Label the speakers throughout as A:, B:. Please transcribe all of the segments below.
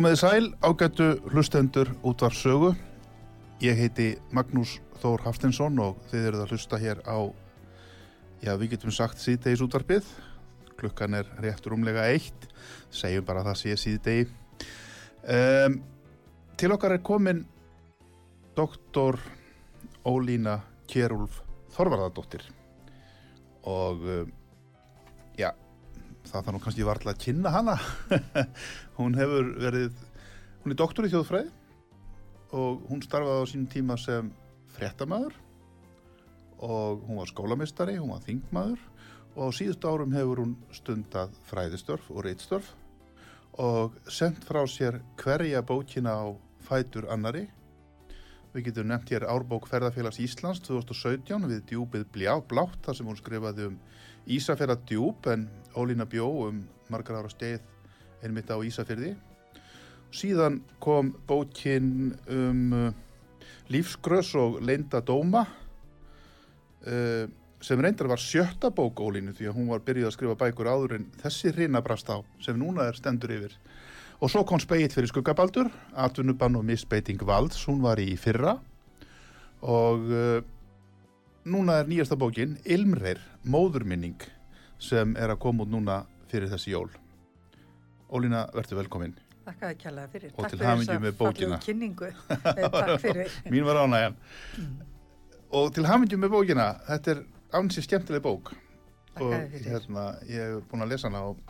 A: Komiði sæl, ágættu hlustendur útvar sögu. Ég heiti Magnús Þór Haftinsson og þið eruð að hlusta hér á, já við getum sagt síðdegis útvarpið. Klukkan er rétt rúmlega eitt, segjum bara að það sé síðdegi. Um, til okkar er komin doktor Ólína Kjærúlf Þorvarðardóttir og um, það þarf nú kannski varlega að kynna hana. Hún hefur verið hún er doktor í þjóðfræði og hún starfaði á sínum tíma sem frettamæður og hún var skólamistari, hún var þingmaður og á síðust árum hefur hún stundað fræðistörf og reittstörf og sendt frá sér hverja bókina á fætur annari Við getum nefnt hér Árbók Ferðarfélags Íslands 2017 við djúpið Blátt þar sem hún skrifaði um Ísafjörða djúp en Ólína Bjó um margar ára steið einmitt á Ísafjörði. Síðan kom bókin um uh, lífsgrös og leinda dóma uh, sem reyndar var sjötta bók Ólínu því að hún var byrjuð að skrifa bækur áður en þessi hrinabrast á sem núna er stendur yfir. Og svo kom speitt fyrir skuggabaldur, atvinnubann og misbeiting valds, hún var í fyrra og uh, núna er nýjasta bókin Ilmreir, móðurminning sem er að koma út núna fyrir þessi jól. Ólína, verður velkomin.
B: Takk að kjallaði fyrir.
A: Og til hamingju með bókina.
B: Fyrir.
A: Mín var ánægjan. Mm. Og til hamingju með bókina, þetta er ansið skemmtileg bók.
B: Takk fyrir.
A: Hérna, ég hef búin að lesa hana og,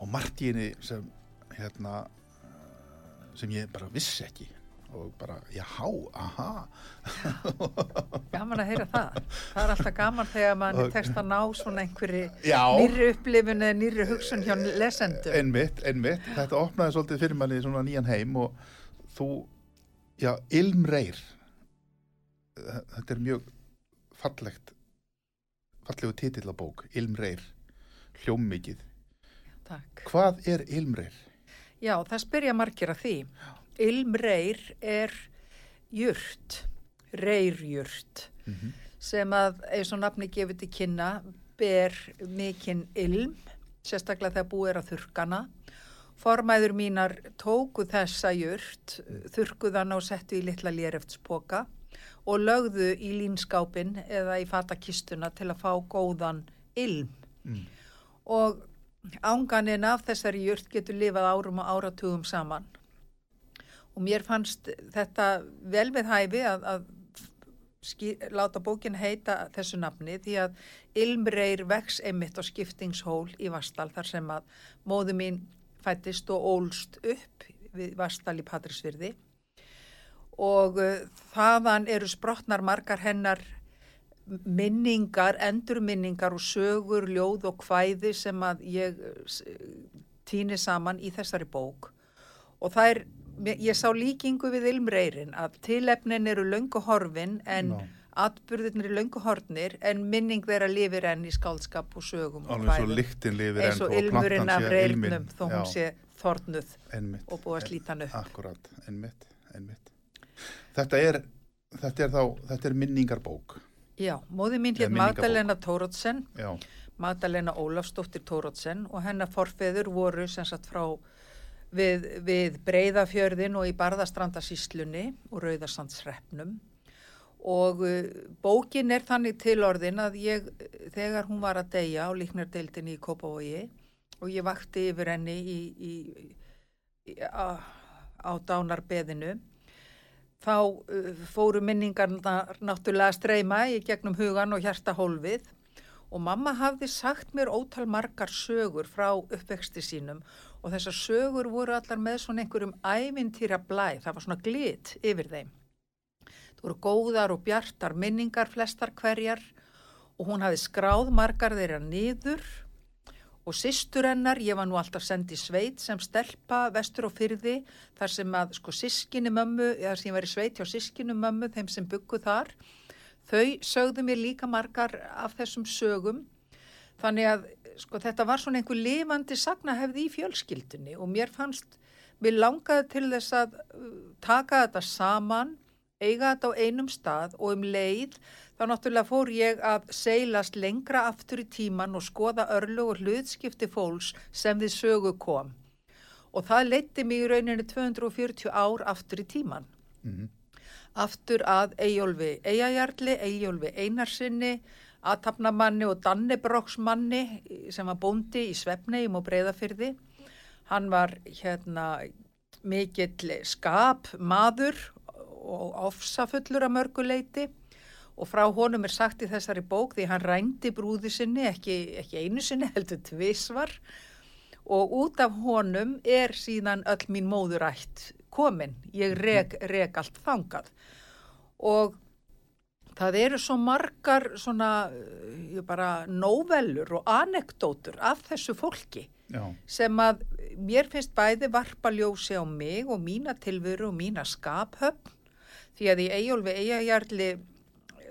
A: og henni sem hérna sem ég bara vissi ekki og bara, jáhá, aha.
B: Gaman að heyra það. Það er alltaf gaman þegar mann tekst að ná svona einhverju
A: Já.
B: nýri upplifun eða nýri hugsun hjá lesendum
A: einmitt, einmitt, þetta opnaði svolítið fyrir manni svona nýjan heim og þú, já, ilmreir þetta er mjög fallegt fallegu titill á bók, ilmreir hljómmikið,
B: Takk.
A: hvað er ilmreir?
B: Já, það spyrja margir að því Ilmreir er jurt reyrjurt
A: Mhm.
B: sem að eins og nafni gefið til kynna ber mikinn ilm sérstaklega þegar búið er að þurkana formæður mínar tóku þessa jurt þurkuðan og settu í litla léreftspoka og lögðu í línskápin eða í fatakistuna til að fá góðan ilm
A: Mm.
B: og ánganin af þessari jurt getur lifað árum og áratugum saman og mér fannst þetta vel við hæfi að, að ský, láta bókin heita þessu nafni því að Ilmreir vex einmitt á skiptingshól í Vastal þar sem að móðu mín fættist og ólst upp við Vastal í Patrísvirði og uh, þaðan eru sprottnar margar hennar minningar, endurminningar og sögur, ljóð og kvæði sem að ég týni saman í þessari bók. Og það er, ég sá líkingu við Ilmreirin að tilefnin eru löngu horfin en
A: Já.
B: atbyrðin eru löngu hornir en minning þeirra lifir enn í skálskap og sögum og
A: alveg svo
B: kvæðum.
A: lyktin lifir
B: eins og ilmurinn af reyrnum þó hún sé þornuð
A: einmitt.
B: og búið að slíta hann upp.
A: Akkurat, einmitt, einmitt. Þetta er, þetta er þá, þetta er minningarbók.
B: Já, móði mín hér. Magdalena Tórótsen, Magdalena Ólafsdóttir Tórótsen og hennar forfeður voru sem sagt frá við, við Breiðafjörðin og í Barðastrandasíslunni og Rauðarsandsreppnum og uh, bókin er þannig til orðin að ég, þegar hún var að deyja á líknardeildinni í Kópavogi og ég vakti yfir henni í, í, í, á, á dánarbeðinu, þá uh, fóru minningar náttúrulega að streyma í gegnum hugan og hjarta hólfið og mamma hafði sagt mér ótal margar sögur frá uppvexti sínum og þessar sögur voru allar með svona einhverjum ævintýra blæ, það var svona glit yfir þeim. Það voru góðar og bjartar minningar flestar hverjar. Og hún hafi skráð margar þeirra niður. Og sýstur hennar, ég var nú alltaf sendið sveit sem stelpa vestur og fyrði þar sem að sko sískinu mömmu, eða sem ég var í sveit hjá sískinu mömmu, þeim sem bygguð þar, þau sögðu mér líka margar af þessum sögum. Þannig að sko þetta var svona einhver lifandi sagnahefði í fjölskyldunni og mér fannst, mér langaði til þess að uh, taka þetta saman eiga þetta á einum stað og um leið þá náttúrulega fór ég að seilast lengra aftur í tíman og skoða örlu og hlutskipti fólks sem þið sögu kom. Og það leitti mig í rauninu 240 ár aftur í tíman. Mm -hmm. Aftur að Eyjólfi Eyjajarli, Eyjólfi Einarsinni, aðtapnamanni og Dannebroksmanni sem var bóndi í Svefnegjum og Breiðafyrði. Hann var hérna mikill skap, maður og ofsafullur að mörguleiti og frá honum er sagt í þessari bók því hann rændi brúði sinni, ekki, ekki einu sinni heldur tvísvar og út af honum er síðan öll mín móðurætt komin, ég reg, reg allt þangað. Og það eru svo margar svona, ég bara, nóvelur og anekdótur af þessu fólki Já. sem að mér finnst bæði varpa ljósi á mig og mína tilveru og mína skaphöfn því að í Eyjólfi Eyjajarli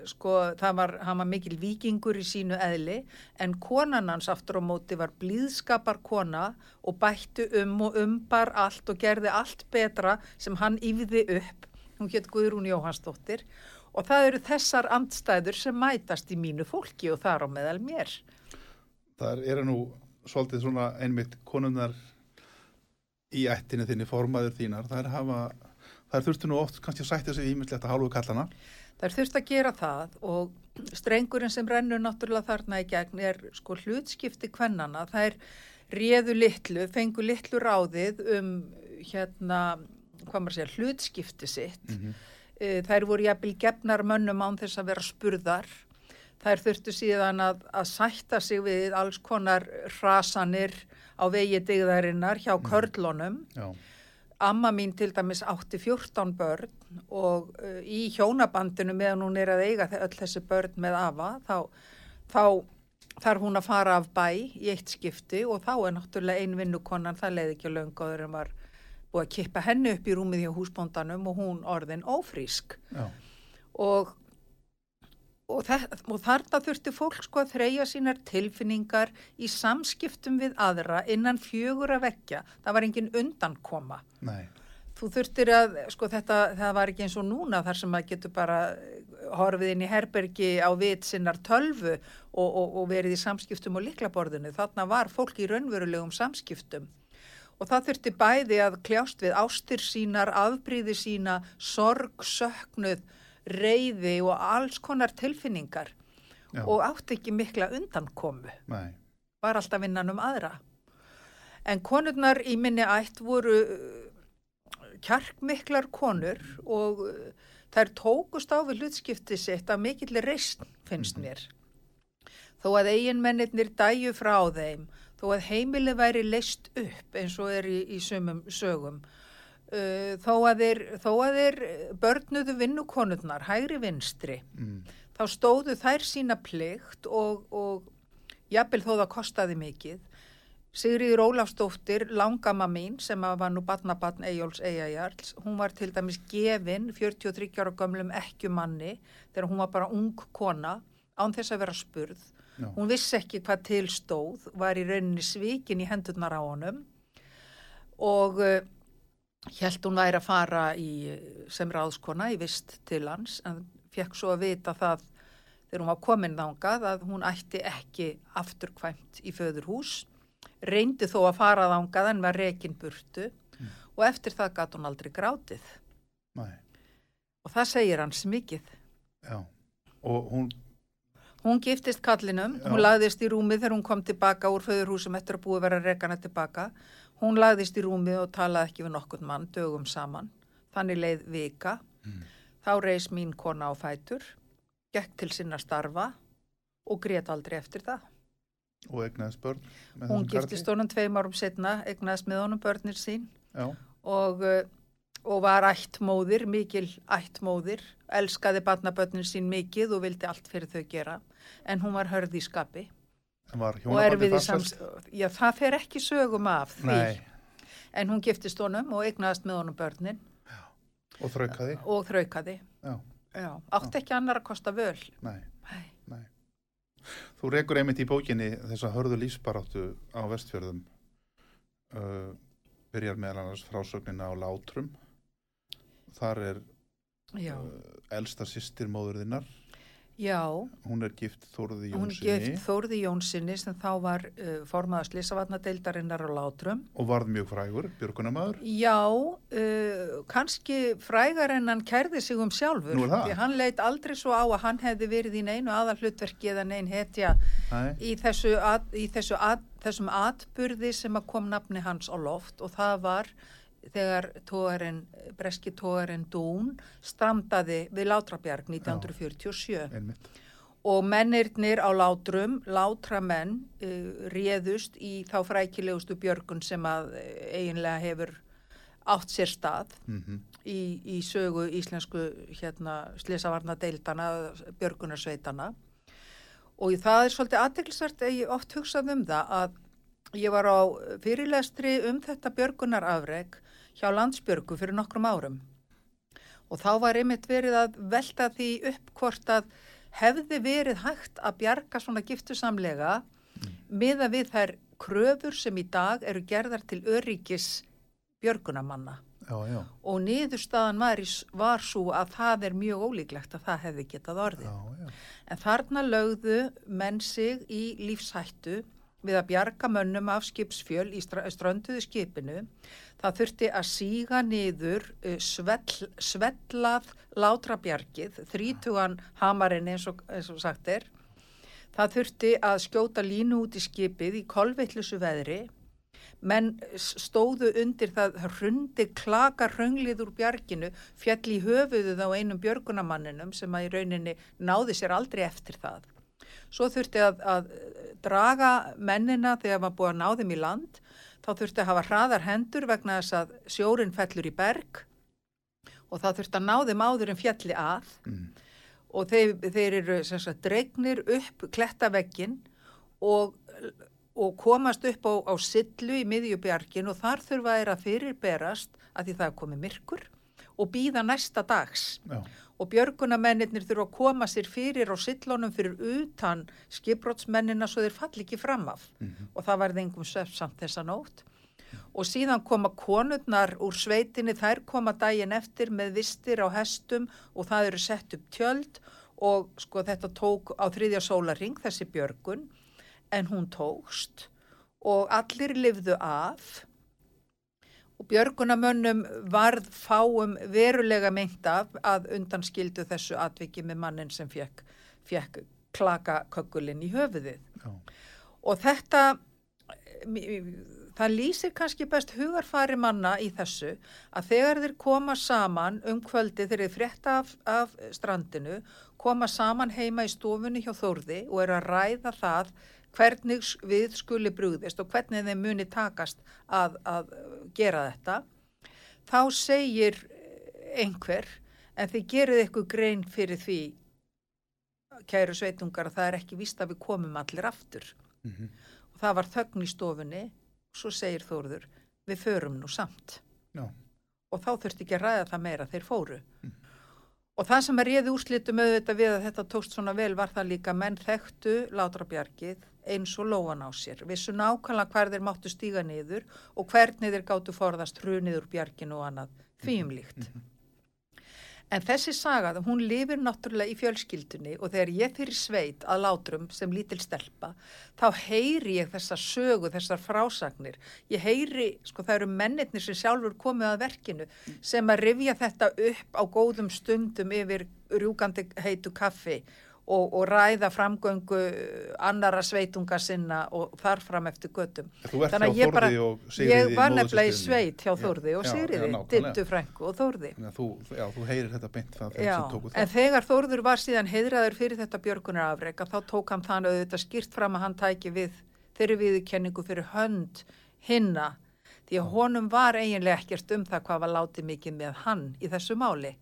B: sko það var, var mikil vikingur í sínu eðli en konan hans aftur á móti var blíðskapar kona og bættu um og umbar allt og gerði allt betra sem hann yfði upp, hún hétt Guðrún Jóhansdóttir og það eru þessar andstæður sem mætast í mínu fólki og það er á meðal mér.
A: Það eru nú svolítið svona einmitt konunnar í ættinu þinni, formaður þínar, það er hafa Það þurftu nú oft kannski að sætja sig ímyndilegt að hálfu kallana.
B: Það þurftu að gera það og strengurinn sem rennur náttúrulega þarna í gegn er sko hlutskipti kvennana. Það er réðu litlu, fengu litlu ráðið um hérna, hvað maður segja, hlutskipti sitt. Mm -hmm. Þær voru jafnvel gefnar mönnum án þess að vera spurðar. Þær þurftu síðan að, að sætta sig við alls konar rasanir á vegi digðarinnar hjá mm. körlunum. Já Amma mín til dæmis átti 14 börn og uh, í hjónabandinu meðan hún er að eiga öll þessi börn með Ava þá, þá þarf hún að fara af bæ í eitt skipti og þá er náttúrulega ein vinnukonan, það leiði ekki löngaður en var búið að kippa henni upp í rúmið hjá húsbóndanum og hún orðin ófrísk og og, og þarna þurfti fólk sko að þreja sínar tilfinningar í samskiptum við aðra innan fjögur að vekja. Það var engin undankoma. Nei. Þú þurftir að, sko þetta, það var ekki eins og núna þar sem að getur bara horfið inn í herbergi á vit sinnar tölvu og, og, og verið í samskiptum og liklaborðinu. Þarna var fólk í raunverulegum samskiptum. Og það þurfti bæði að kljást við ástir sínar, afbríði sína, sorg, söknuð, reyði og alls konar tilfinningar Já. og átti ekki mikla undankomu Nei. var alltaf innan um aðra en konurnar í minni ætt voru uh, kjarkmiklar konur og uh, þær tókust á við hlutskipti sitt af mikill reysn finnst mhm. mér mm -hmm. þó að eiginmennir dæju frá þeim þó að heimili væri leist upp eins og er í, í sumum sögum Uh, þó, að þeir, þó að þeir börnuðu vinnukonurnar, hægri vinstri, mm. þá stóðu þær sína plikt og, og jafnvel þó það kostaði mikið. Sigriður Ólafsdóttir, langama mín sem var nú batnabatn Eyjóls Eyjajarls, hún var til dæmis gefin 43 ára gömlum ekkjumanni þegar hún var bara ung kona án þess að vera spurð. Já. Hún vissi ekki hvað tilstóð, var í rauninni svíkin í hendurnar á honum og uh, Hjælt hún væri að fara í, sem ráðskona í vist til hans en fekk svo að vita það þegar hún var komin þángað að hún ætti ekki afturkvæmt í föðurhús, reyndi þó að fara þángað en var rekin burtu mm. og eftir það gatt hún aldrei grátið. Nei. Og það segir hans mikið.
A: Já, og hún,
B: Hún giftist kallinum, hún
A: Já.
B: lagðist í rúmið þegar hún kom tilbaka úr föðurhúsum eftir að búið að vera rekana tilbaka. Hún lagðist í rúmið og talaði ekki við nokkurn mann dögum saman. Þannig leið vika. Þá reis mín kona á fætur, gekk til sinna starfa og grét aldrei eftir það.
A: og egnaðist börn
B: Hún giftist honum tveim árum setna, egnaðist með honum börnir sín
A: Já,
B: og, uh, og var ættmóðir, mikil ættmóðir, elskaði barnabörnin sín mikið og vildi allt fyrir þau gera. En hún var hörð í skapi og
A: hjónabandi
B: erfið í
A: farsælt?
B: sams... Já, það fer ekki sögum af því.
A: Nei,
B: En hún giftist honum og egnaðist með honum börnin
A: og þraukaði?
B: og þraukaði.
A: Já,
B: Já, átti ekki annar að kosta völ.
A: nei,
B: Nei.
A: nei. Þú rekur einmitt í bókinni þessa hörðu lífsbaráttu á vestfjörðum. Uh, byrjar meðal annars frásögnina á Látrum. Þar er uh, elsta sýstir móðurðinnar.
B: já,
A: Hún er gift Þórði
B: hún
A: Jónssoni
B: gift Þórði Jónssoni sem þá var uh, formaða slisavatnadeildarinnar á Látrum.
A: og varð mjög frægur, björgunamaður.
B: Já, uh, kannski frægar en hann kærði sig um sjálfur.
A: Nú er það?
B: Því hann leit aldrei svo á að hann hefði verið í neinu aðal hlutverki eða nein hetja
A: Nei,
B: í, þessu at, í þessu at, þessum atburði sem að kom nafni hans á loft og það var þegar tógarinn, breski tógarinn Dún strandaði við Látrabjarg 1947
A: einmitt.
B: og mennirnir á látrum, látramenn uh, réðust í þá frækilegustu björgun sem að uh, eiginlega hefur átt sér stað
A: Mm
B: í, í sögu íslensku hérna, slisavarna deildana, björgunarsveitana og það er svolítið aðteglisvert að ég oft hugsað um það að ég var á fyrirlestri um þetta björgunarafreg hjá landsbjörgu fyrir nokkrum árum og þá var einmitt verið að velta því upp hvort að hefði verið hægt að bjarga svona giftusamlega miða við þær kröfur sem í dag eru gerðar til öryggis björgunamanna
A: Já, já,
B: og niðurstaðan var, svo að það er mjög ólíklegt að það hefði getað orðið.
A: já, já.
B: En þarna lögðu menn sig í lífshættu við að bjarga mönnum af skipsfjöl í strönduðu skipinu. Það þurfti að síga niður uh, svell, svellað látrabjargið, þrítugan hamarinn eins og, eins og sagt er. Það þurfti að skjóta línu út í skipið í kolveitlusu veðri. Menn stóðu undir það hrundi klaka hrönglið úr bjarginu, fjall í höfuðuð á einum björgunamanninum sem að í rauninni náði sér aldrei eftir það. Svo þurfti að, að draga mennina þegar maður búið að ná þeim í land. Þá þurfti að hafa hraðar hendur vegna þess að sjórin fellur í berg og það þurfti að ná þeim áður en fjalli að
A: Mm.
B: og þeir, þeir eru sagt, dregnir upp klettaveggin og, og komast upp á, á sillu í miðjubjargin og þar þurfa þeir að fyrirberast að því það er komið myrkur og býða næsta dags.
A: Já.
B: og björgunamennir þurfa að koma sér fyrir á sillunum fyrir utan skipbrótsmennina svo þeir falli ekki fram af.
A: Mhm.
B: og það varði engum svefn samt þessa nótt. Og síðan koma konurnar úr sveitinni, þær koma daginn eftir með vistir á hestum og það eru sett upp tjöld. Og sko þetta tók á þriðja sólaring þessi björgun en hún tókst. Og allir lifðu af og björgunamönnum varð fáum verulega meint af að undanskildu þessu atviki með mannin sem fekk, fekk klaka kökkulinn í höfuðið.
A: já.
B: Og þetta, það lýsir kannski best hugarfari manna í þessu að þegar þeir koma saman um kvöldi þeir frétta af, af strandinu, koma saman heima í stofunni hjá Þórði og eru að ræða það hvernig við skuli brúðist og hvernig þeim muni takast að, að gera þetta, þá segir einhver en þið gerið eitthvað grein fyrir því kæru sveitungar að það er ekki víst að við komum allir aftur.
A: Mm
B: og það var þögn í stofunni og svo segir Þórður við förum nú samt.
A: Já.
B: og þá þurfti ekki að ræða það meira þeir fóru og það sem er réði úrslitum auðvitað við að þetta tókst svona vel var það líka menn þekktu látrabjargið eins og lóan á sér. Vissu nákvæmlega hver þeir máttu stíga niður og hvernig þeir gáttu forðast hrunið úr bjarginu og annað. Því um líkt En þessi saga, hún lifir náttúrulega í fjölskyldunni og þegar ég fyrir sveit að látrum sem lítil stelpa, þá heyri ég þessa sögu, þessar frásagnir. Ég heyri, sko það eru mennirnir sem sjálfur komið að verkinu sem að rifja þetta upp á góðum stundum yfir rjúkandi heitu kaffi og, og ræða framgöngu annara sveitunga sinna og þar fram eftir göttum. Þannig að ég bara- Ég var nefnilega í sveit hjá
A: Já,
B: Þórði og
A: já, já,
B: Sigriði. Dittu Frænku og Þórði.
A: Þannig að Þú, já, þú heyrir þetta beint það
B: Já, en þegar Þórður var síðan heiðraður fyrir þetta björgunarafreka þá tók hann þann auðvitað skýrt fram að hann tæki við þeirri viðurkenningu fyrir hönd hinna því að honum var eiginlega ekkert um það hvað var látið mikið með hann í þessu máli.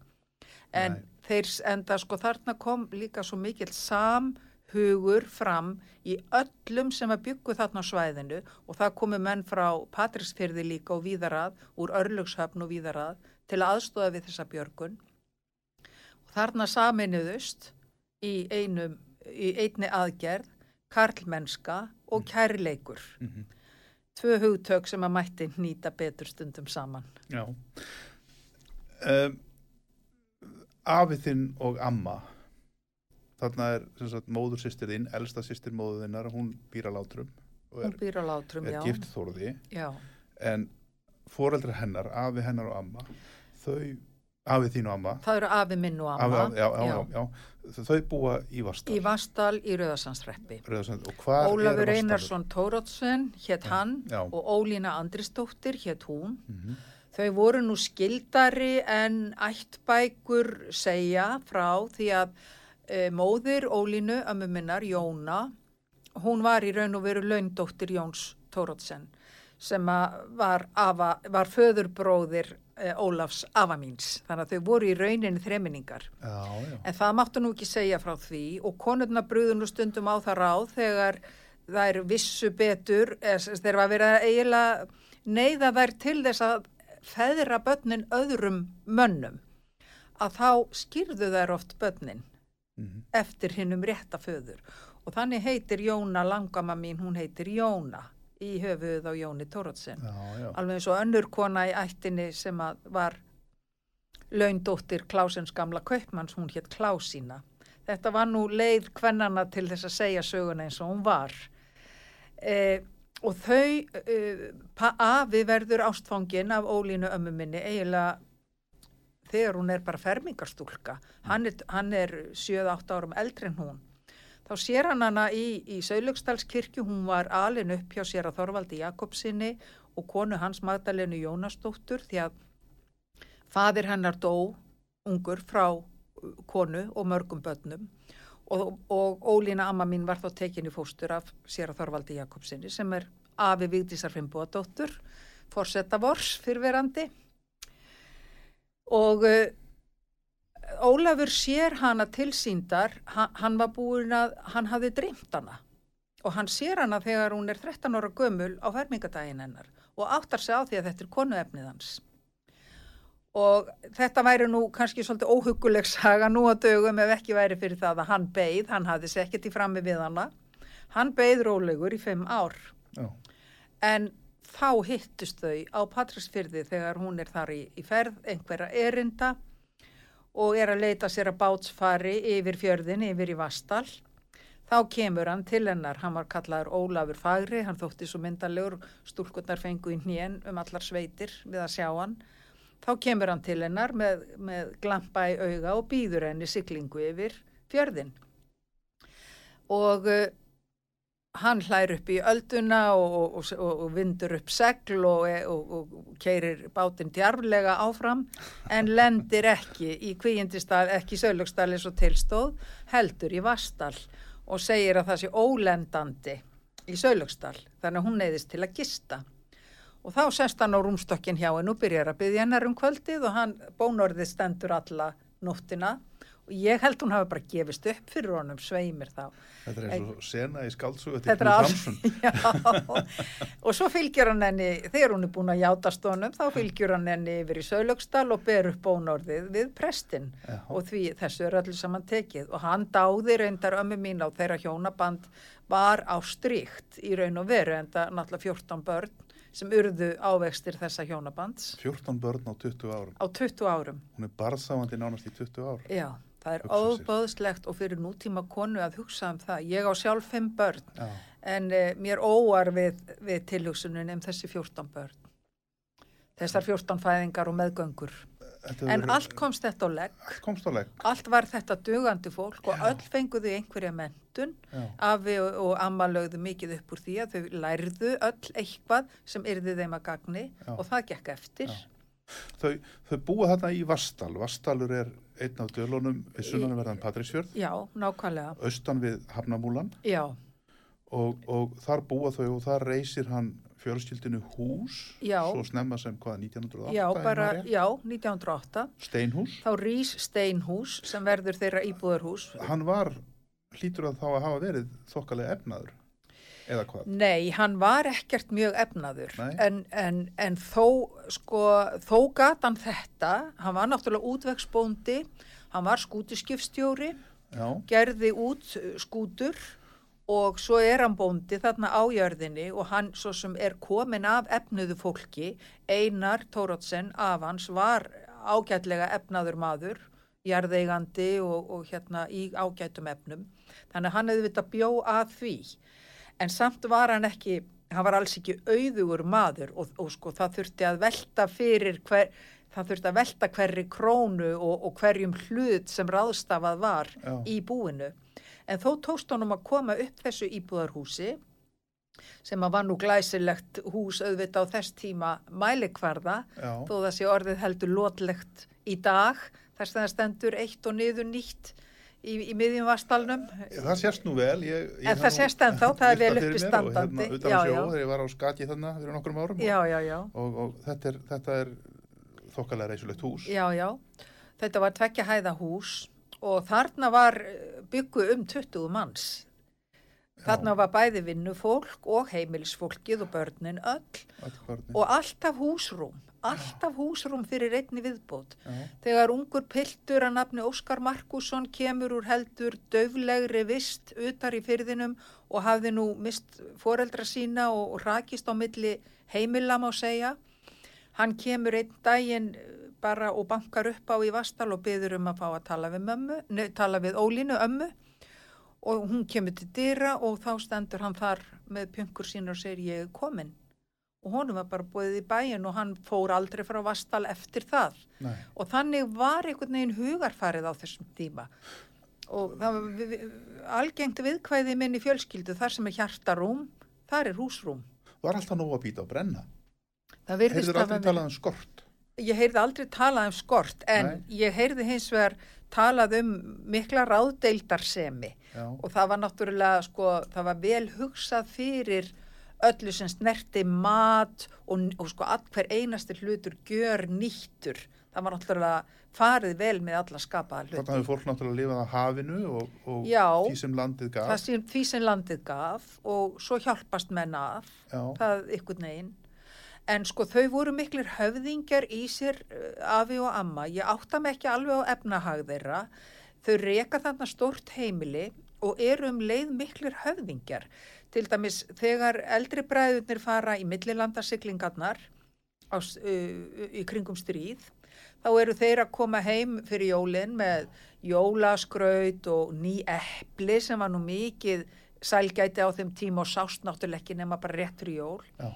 B: En
A: Nei.
B: Þeir enda sko þarna kom líka svo mikill samhugur fram í öllum sem að byggu þarna á svæðinu og það komu menn frá Patrísfyrði líka og víðarað úr Örlugshöfn og víðarað til að aðstóða við þessa björgun og þarna saminuðust í, einum, í einni aðgerð karlmennska og kærleikur.
A: Mhm.
B: Tvö hugtök sem að mætti nýta betur stundum saman.
A: Já. Um, afið þinn og amma, þarna er sagt, móður sýstir þín, elsta sýstir móður þinnar, hún býr að látrum og
B: Hún
A: er,
B: býr á látrum,
A: er gift þórði,
B: Já,
A: en foreldra hennar, afi hennar og amma, þau, afið þín og amma,
B: það eru afi minn og amma.
A: afi, já, já, já, já, þau búa í Vastal.
B: Í Vastal í Rauðarsandsreppi. Ólafur? Einarsson Tórótsen hétt hann og Ólína Andrisdóttir hétt hún.
A: Mhm.
B: Þau voru nú skildari en ættbækur segja frá því að e, móðir Ólínu, ömmu minnar, Jóna, hún var í raun og veru laundóttir Jóns Tórótsen sem var, afa, var föðurbróðir e, Ólafs afa míns. Þannig að þau voru í rauninni þreminningar. En það máttu nú ekki segja frá því og konurna brúðu nú stundum á það ráð þegar er vissu betur, eða þeir var verið að eiginlega neyða þær til þess að feðra börnin öðrum mönnum að þá skýrðu þær oft börnin
A: Mhm.
B: eftir hinnum rétta föður og þannig heitir Jóna langama mín, hún heitir Jóna í höfuð á Jóni Tórótsen alveg eins og önnur kona í ættinni sem var laundóttir Klásens gamla kaupmanns, hún hétt Klásína. Þetta var nú leið kvennana til þess að segja söguna eins og hún var. E, og þau, e, afi verður ástfangin af ólínu ömmu minni eiginlega þegar hún er bara fermingarstúlka. Hann er, er 7-8 árum eldri en hún. Þá sér hann hana í, í Saulugstallskirkju, hún var alin upp hjá sér að Þorvaldi Jakobsinni og konu hans Magdalenu Jónasdóttur því að fadir hennar dó ungur frá uh, konu og mörgum börnum og, og Ólína amma mín var þá tekin í fóstur af sér að Þorvaldi Jakobsinni sem er afi Vigdísar Fimboadóttur, forsetta vors fyrverandi og uh, Ólafur sér hana tilsýndar, hann, hann var búin að, hann hafði dreymt hana. Og hann sér hana þegar hún er 13 ára gömul á fermingadaginn hennar og áttar sig á því að þetta er konuefnið hans. Og þetta væri nú kannski svolítið óhuguleg saga nú á dögum ef ekki væri fyrir það að hann beigð, hann hafði sér ekkert í frammi við hana. Hann beigð rólegur í fimm ár
A: já.
B: en þá hittust þau á Patrísfyrði þegar hún er þar í, í ferð einhverja erinda og er að leita sér að bátsfari yfir fjörðin, yfir í Vastal. Þá kemur hann til hennar, hann var kallaður Ólafur Fagri, hann þótti svo myndalegur, stúlkurnar fengu í hnén um allar sveitir við að sjá hann. Þá kemur hann til hennar með, með glampa í auga og býður henni siglingu yfir fjörðin. Og uh, hann hlær upp í ölduna og, og, og, og vindur upp segl og, og keirir bátinn djarflega áfram en lendir ekki í kvíindistað, ekki í Saulugstall eins og tilstóð, heldur í Vastal og segir að það sé ólendandi í Saulugstall, þannig að hún neyðist til að gista. Og þá sest hann á rúmstokkin hjá henn og byrjar að byggja hennar um kvöldið og hann bónorðið stendur alla nóttina. Og ég held hún hafi bara gefist upp fyrir honum sveimir þá.
A: Þetta er eins og sena í
B: Þetta er alls, já, og svo fylgjur hann henni, þegar hún er búin að játa stónum, þá fylgjur hann henni yfir í Saulöksdal og ber upp bónorðið við prestin
A: Já.
B: og því þessu er öllu saman tekið. Og hann dáði reyndar ömmu mín á þeirra hjónaband var á stríkt í raun og veru en það náttúrulega 14 börn sem urðu ávextir þessa hjónabands
A: 14 börn á 20 árum.
B: á 20 árum.
A: Hún er barðsáandi nánast í 20 ár.
B: Já, það er óböðslegt og fyrir nútíma konu að hugsa um það. Ég á sjálf fimm börn
A: Já.
B: en eh, mér óar við, við tilhugsunin um þessi 14 börn. Þessar 14 fæðingar og meðgöngur. En
A: hefur-
B: allt komst þetta á legg.
A: allt komst á legg.
B: Allt var þetta dugandi fólk og
A: Já.
B: öll fenguðu einhverja mentun. Afi og, og amma lögðu mikið upp úr því að þau lærðu öll eitthvað sem yrði þeim að gagni
A: Já.
B: og það gekk eftir.
A: Þau, þau búa þarna í Vastal. Vastalur er einn af dölunum við sunnanverðan Patrísfjörð,
B: Já, nákvæmlega.
A: austan við Hafnamúlan
B: Já,
A: og, og þar búa þau og þar reysir hann fjölskyldinu hús,
B: Já.
A: svo snemma sem hvað, 1908?
B: já, bara, já, 1908.
A: Steinhús.
B: Þá rís steinhús sem verður þeirra íbúðarhús.
A: Hann var, hlýtur að þá að hafa verið þokkalega efnaður, eða hvað?
B: Nei, hann var ekkert mjög efnaður en, en, en þó, sko, þó gat hann þetta, hann var náttúrulega útvegsbóndi, hann var skútuskipstjóri,
A: Já,
B: gerði út uh, skútur og svo er hann bóndi þarna á jörðinni og hann svo sem er komin af efnuðu fólki, Einar Tórótsen af hans var ágætlega efnaður maður, jarðeigandi og, og hérna í ágætum efnum. Þannig að hann hefði vita bjó að því. En samt var hann ekki, hann var alls ekki auðugur maður og, og sko það þurfti að velta fyrir hver, það þurfti að velta hverri krónu og, og hverjum hlut sem ráðstafað var
A: Já.
B: í búinu. En þó tókst honum að koma upp þessu íbúðarhúsi sem að var nú glæsilegt hús auðvitað á þess tíma mælikvarða
A: já,
B: þó það sé orðið heldur lotlegt í dag þess að það stendur eitt og niður nýtt í, í miðjum vastalnum.
A: það sést nú vel. Ég, ég
B: En það sést ennþá, það er vel uppi
A: mér og
B: standandi.
A: Hérna,
B: Já, já.
A: þegar ég var á skaki þarna fyrir nokkrum árum
B: Já,
A: og, og þetta er, þetta er þokkalega reysulegt hús.
B: Já, já. Þetta var tvekja hæða hús og þarna var byggu um 20 manns. Þarna var bæði vinnufólk og heimilisfólkið og börnin öll
A: börnin.
B: og alltaf húsrúm, alltaf húsrúm fyrir einni viðbót.
A: Já.
B: Þegar ungur piltur að nafni Óskar Markusson kemur úr heldur döflegri vist utar í fyrðinum og hafði nú mist foreldra sína og, og rakist á milli heimila má segja. Hann kemur einn daginn bara og bankar upp á í Vastal og byður um að fá að tala við, mömmu, ne, tala við Ólínu ömmu og hún kemur til dyra og þá stendur hann þar með pjöngur sín og segir ég er komin. Og honum var bara búið í bæin og hann fór aldrei frá Vastal eftir það.
A: Nei.
B: Og þannig var einhvern veginn hugarfarið á þessum tíma. Og það var vi- vi- algengt viðkvæði minni fjölskyldu, þar sem er hjartarúm, þar er húsrúm.
A: Var alltaf nóg að býta á brenna.
B: Það virðist
A: Heyrður aldrei
B: hafa
A: talað um skort.
B: Ég heyrði aldrei talað um skort, en
A: Nei.
B: ég heyrði hins vegar talað um mikla ráðdeildarsemi.
A: Já,
B: Og það var náttúrulega, sko, það var vel hugsað fyrir öllu sem snerti mat og, og sko all hver einasti hlutur gjör nýttur. Það var náttúrulega farið vel með alla skapaða hluti.
A: Þarna hefur fólk náttúrulega lifað á hafinu og, og
B: Já.
A: því sem landið gaf.
B: sem, því sem landið gaf og svo hjálpast menn að
A: Já,
B: það ykkur negin en sko þau voru miklir höfðingjar í sér uh, afi og amma. Ég átta mig ekki alveg á efnahag þeirra. Þau reka þarna stórt heimili og eru um leið miklir höfðingjar. Til dæmis þegar eldri bræðurnir fara í s- uh, í kringum stríð þá eru þeir að koma heim fyrir jólin með jólaskraut og ný epli sem var nú mikið sælgæti á þeim tíma og sást náttúrulega ekki nema bara rétt fyrir jól.
A: Já,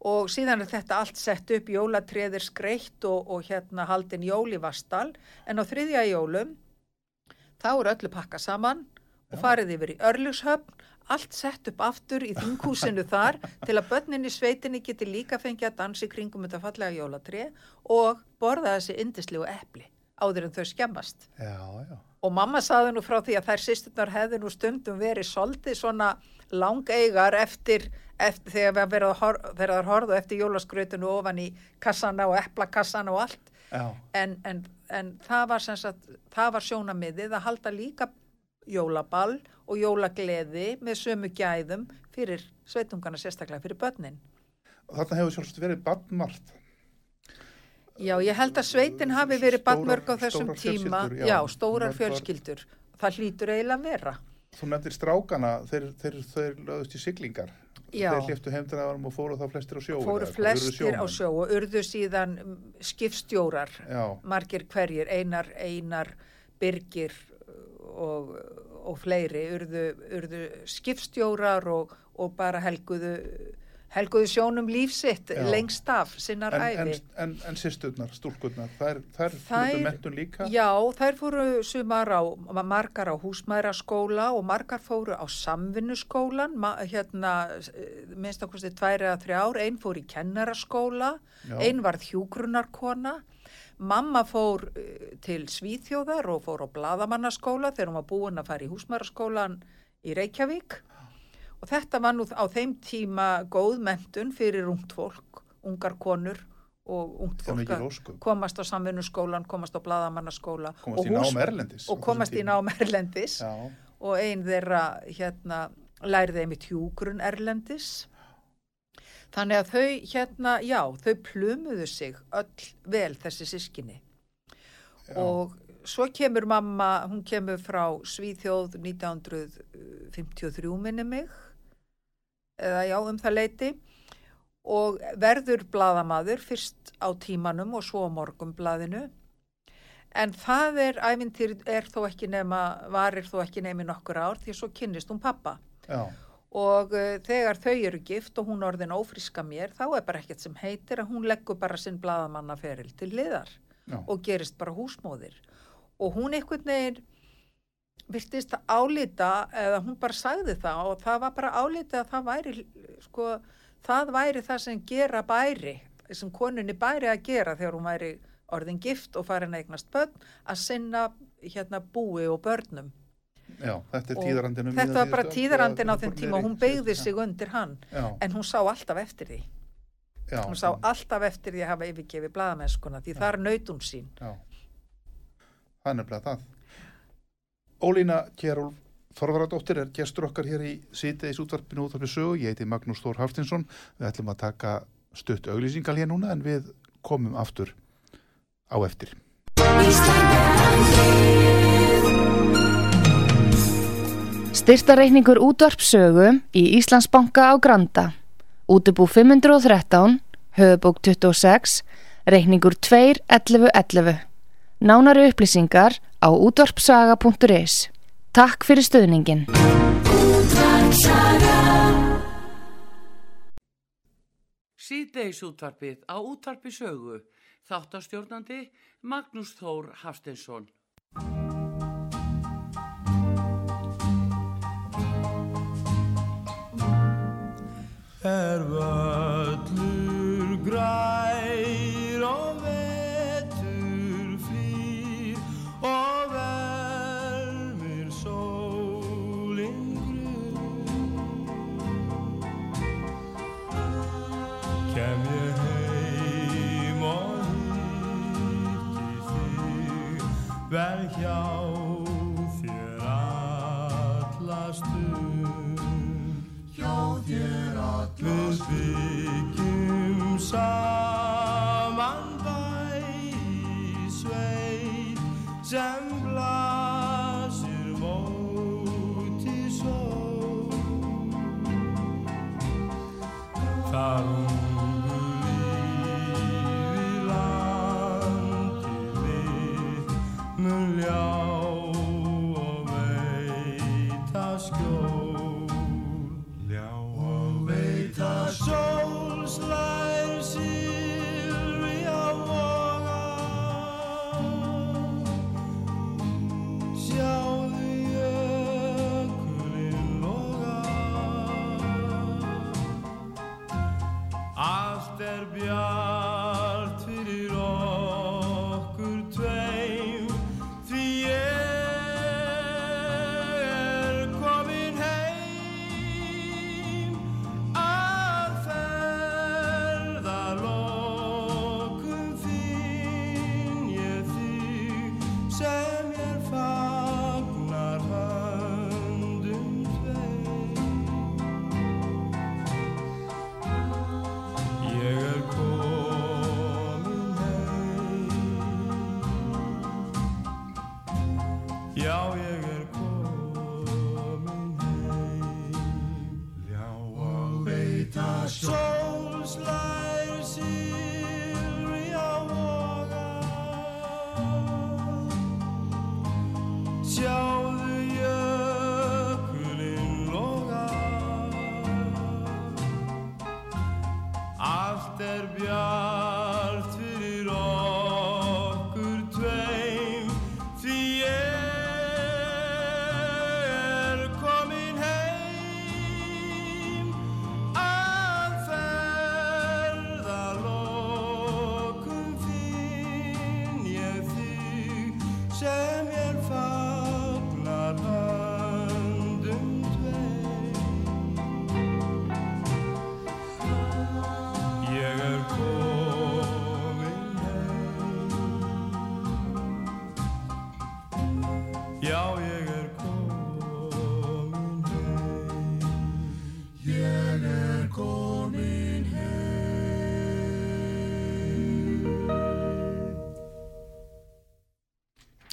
B: og síðan er þetta allt sett upp jólatreðir skreitt og, og hérna haldin jól í Vastal en á þriðja jólum þá er öllu pakka saman og
A: Já.
B: farið yfir í Örlugshöfn allt sett upp aftur í þinghúsinu þar til að börnin í sveitinni geti líka fengið að dansa í kringum þetta fallega jólatré og borða þessi indislegu epli áður en þau skemmast
A: já, já.
B: og mamma saði nú frá því að þær sýsturnar hefði nú stundum verið soldið svona langeigar eftir, eftir þegar við verðum að hor- þegar þær horfðu eftir jólaskrautinu ofan í kassana og eplakassana og allt en, en, en það var var sjónamiðið að halda líka jólaball og jólagleði með sömu gæðum fyrir sveitungana sérstaklega fyrir börnin.
A: Þarna hefur sjálfsagt verið badnmart.
B: Já, ég held að sveitin hafi verið badmörg á þessum tíma.
A: já.
B: Já, stórar fjölskyldur. Það hlýtur eiginlega vera.
A: Þú nefndir strákana, þeir, þeir, þeir lögðust í siglingar.
B: Já.
A: þeir hliftu heimdraðarum og fóru þá flestir á sjó
B: fóru flestir á sjó og urðu síðan mm, skipstjórar,
A: Já,
B: margir hverjir, einar, einar, byrgir og, og fleiri urðu, urðu skipstjórar og, og bara helguðu, helguðu sjónum lífsitt
A: Já.
B: lengst af sinnar
A: en, en,
B: æfi.
A: en, en sýsturnar, stúlkurnar, þær, þær
B: Þær-
A: hlutu mentun líka?
B: Já, þær fóru sumar á, margar á húsmæraskóla og margar fóru á samvinnuskólan, ma- hérna, eh, minnst að kosti tvær eða þrjár, einn fór í kennaraskóla,
A: Já.
B: einn varð hjúgrunarkona, mamma fór eh, til Svíþjóðar og fór á bladamannaskóla þegar hún var búin að fara í húsmæraskólan í Reykjavík og þetta var nú á þeim tíma góð mentun fyrir ungt fólk, ungar konur og ungt fólk að komast á samvinnuskólan, komast á bladamannaskóla
A: Komast
B: og
A: í
B: hús- og komast í nám erlendis.
A: Já,
B: og ein þeirra hérna læriði einmitt hjúgrun erlendis. Þannig að þau hérna, já, þau plumuðu sig öll vel þessi sískinni
A: já.
B: og svo kemur mamma, hún kemur frá Svíþjóð 1953 minni mig eða já um það leiti og verður bladamaður fyrst á tímanum og svo á morgumblaðinu en það er æfintýr er þó ekki nema, varir þó ekki nemi nokkur ár því að svo kynnist hún pappa
A: já,
B: og uh, þegar þau eru gift og hún orðin ófriska mér þá er bara ekkert sem heitir að hún leggur bara sinn bladamannaferil til liðar
A: já.
B: og gerist bara húsmóðir. Og hún einhvern veginn virtist að álita eða hún bara sagði það og það var bara álita að það væri sko, það væri það sem gera bæri sem konunni bæri að gera þegar hún væri orðin gift og farin að eignast börn að sinna hérna búi og börnum
A: Já, þetta er
B: Og
A: tíðarandinu.
B: þetta var bara tíðarandin á þeim tíma og hún beigði sig undir hann
A: Já,
B: en hún sá alltaf eftir því
A: já.
B: hún sá alltaf eftir því að hafa yfirgefið bladamennskuna því þar naut hún sín
A: Já, það er nefnilega það. Ólína Kjærúl Þorvaradóttir er gestur okkar hér í sítiðis útvarpinu útvarpinu sögu. Ég heiti Magnús Þór Haftinsson. Við ætlum að taka stutt auglýsingal hér núna en við komum aftur á eftir.
C: Styrtareikningur útvarpsögu í Íslandsbanka á Granda. Útubú 513, höfubók 26, reikningur 2.11.11. Nánari upplýsingar á útvarpsaga.is. Takk fyrir stöðningin.
D: Síðdeis útvarpið á útvarpi sögu. Þáttastjórnandi Magnús Þór Hafsteinsson.
E: er völlur vel say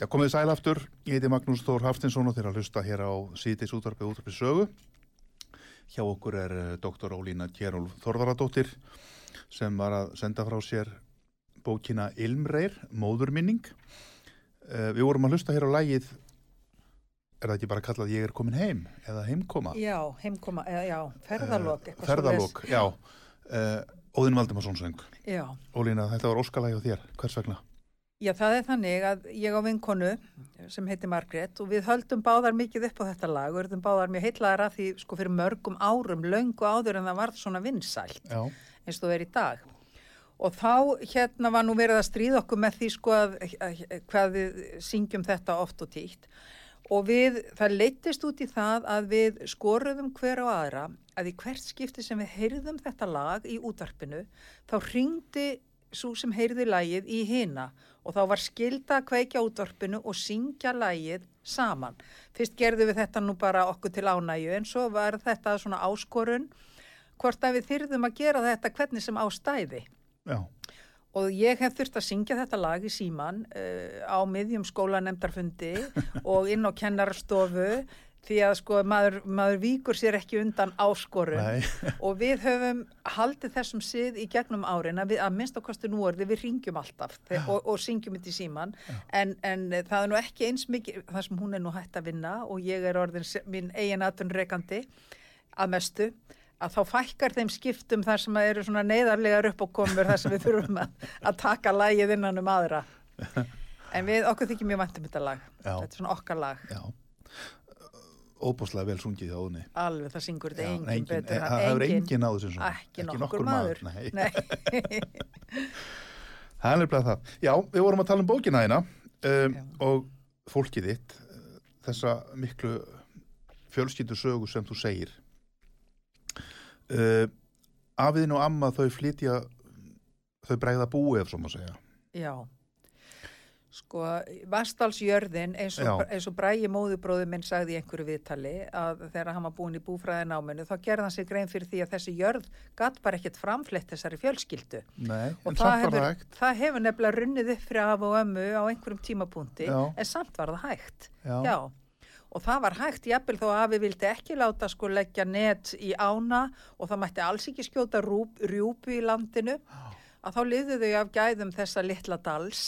E: Já,
A: komið sæl aftur, ég heiti Magnús Þór Haftinsson og þeir að hlusta hér á síðdeis útvarpið útvarpið sögu. Hjá okkur er eh, doktor Ólína Kjærólf Þorðaradóttir sem var að senda frá sér bókina Ilmreir, móðurminning. Uh, við vorum að hlusta hér á lægið, er það ekki bara kallað Ég er komin heim eða heimkoma?
B: Já, heimkoma, eða já, ferðalok.
A: Eh, ferðalok, já. Óðinn Valdimarsson söng.
B: Já.
A: Ólína, þetta var óskalægi á þér, hvers vegna?
B: Já, það er þannig að ég á vinkonu sem heitir Margrét og við höldum báðar mikið upp á þetta lag og erum báðar mjög heitlaðar að því sko fyrir mörgum árum, löngu áður en það varð svona vinsælt
A: Já,
B: eins og það er í dag. Og þá hérna var nú verið að stríða okkur með því sko að, að, að hvað við syngjum þetta oft og títt og við, það leittist út í það að við skoruðum hver á aðra að í hvert skipti sem við heyrðum þetta lag í útvarpinu þá ringdi svo sem heyrði lagið í hina og þá var skilda að kveikja útvarpinu og syngja lagið saman. Fyrst gerðum við þetta nú bara okkur til ánægju en svo var þetta svona áskorun hvort að við þyrðum að gera þetta hvernig sem á stæði.
A: já,
B: Og ég hef þurft að syngja þetta lag í síman uh, á miðjum skólanemndarfundi og inn á kennarastofu því að sko maður, maður víkur sér ekki undan áskorun.
A: Nei,
B: og við höfum haldið þessum sið í gegnum árin að, við, að minnst á kostu nú orði við ringjum alltaf þe- og, og syngjum þetta í síman en, en það er nú ekki eins mikið það sem hún er nú hægt að vinna og ég er orðin minn eigin atvinnreikandi að mestu að þá fækkar þeim skiptum þar sem að eru svona neyðarlegar upp og komur þar sem við þurfum að, að taka lagið innan um aðra. En við okkur þykir mjög væntum þetta lag.
A: Já.
B: þetta er svona okkar lag.
A: Já. Óbúslega vel sungið hjá Óðinni.
B: alveg það syngur þetta
A: Já,
B: engin, betur
A: eh, það hefur engin náð þessum svona.
B: ekki, nokkur, maður,
A: Nei.
B: Nei.
A: Það er nefnilega það. Já, við vorum að tala um bókina þína um,
B: Já.
A: og fólkið þitt, eh, þessa miklu fjölskyldu sögu sem þú segir. Uh, afiðin og amma þau flytja, þau bregða búi ef svo má segja.
B: Já, sko, Vastalsjörðin eins og,
A: Já.
B: eins og Bræi móðubróður minn sagði í einhverju viðtali að þegar hann var búin í búfræðináminu þá gerði hann sér grein fyrir því að þessi jörð gatt bara ekkert framflett þessari fjölskyldu.
A: Nei,
B: Og það hefur,
A: það
B: hefur nefnilega runnið upp fyrir af og ömmu á einhverjum tímapunkti
A: Já.
B: en samt var það hægt.
A: Já.
B: Og það var hægt, jafnvel þó að afi vildi ekki láta sko leggja net í ána og það mætti alls ekki skjóta rjúpu í landinu, að þá liðu þau af gæðum þessa litla dals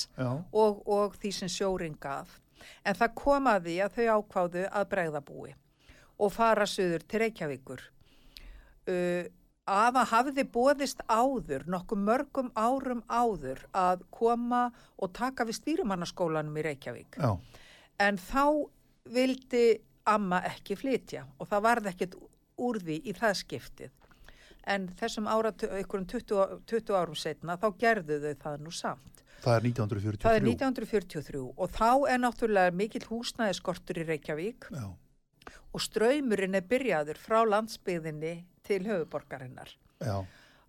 B: og, og því sem sjórin gaf. En það kom að þau ákváðu að bregðabúi og fara söður til Reykjavíkur. Uh, Afa hafði bóðist áður, nokkuð mörgum árum áður, að koma og taka við stýrumannaskólanum í Reykjavík.
A: já,
B: En þá vildi amma ekki flytja og það varði ekkert úr því í það skiptið. En þessum ára, einhverjum 20, 20 árum setna, þá gerðu þau það nú samt.
A: það er 1943.
B: Það er 1943 og þá er náttúrulega mikill húsnæðiskortur í Reykjavík
A: Já,
B: og ströymurinn er byrjaður frá landsbyðinni til höfuborgarinnar.
A: já,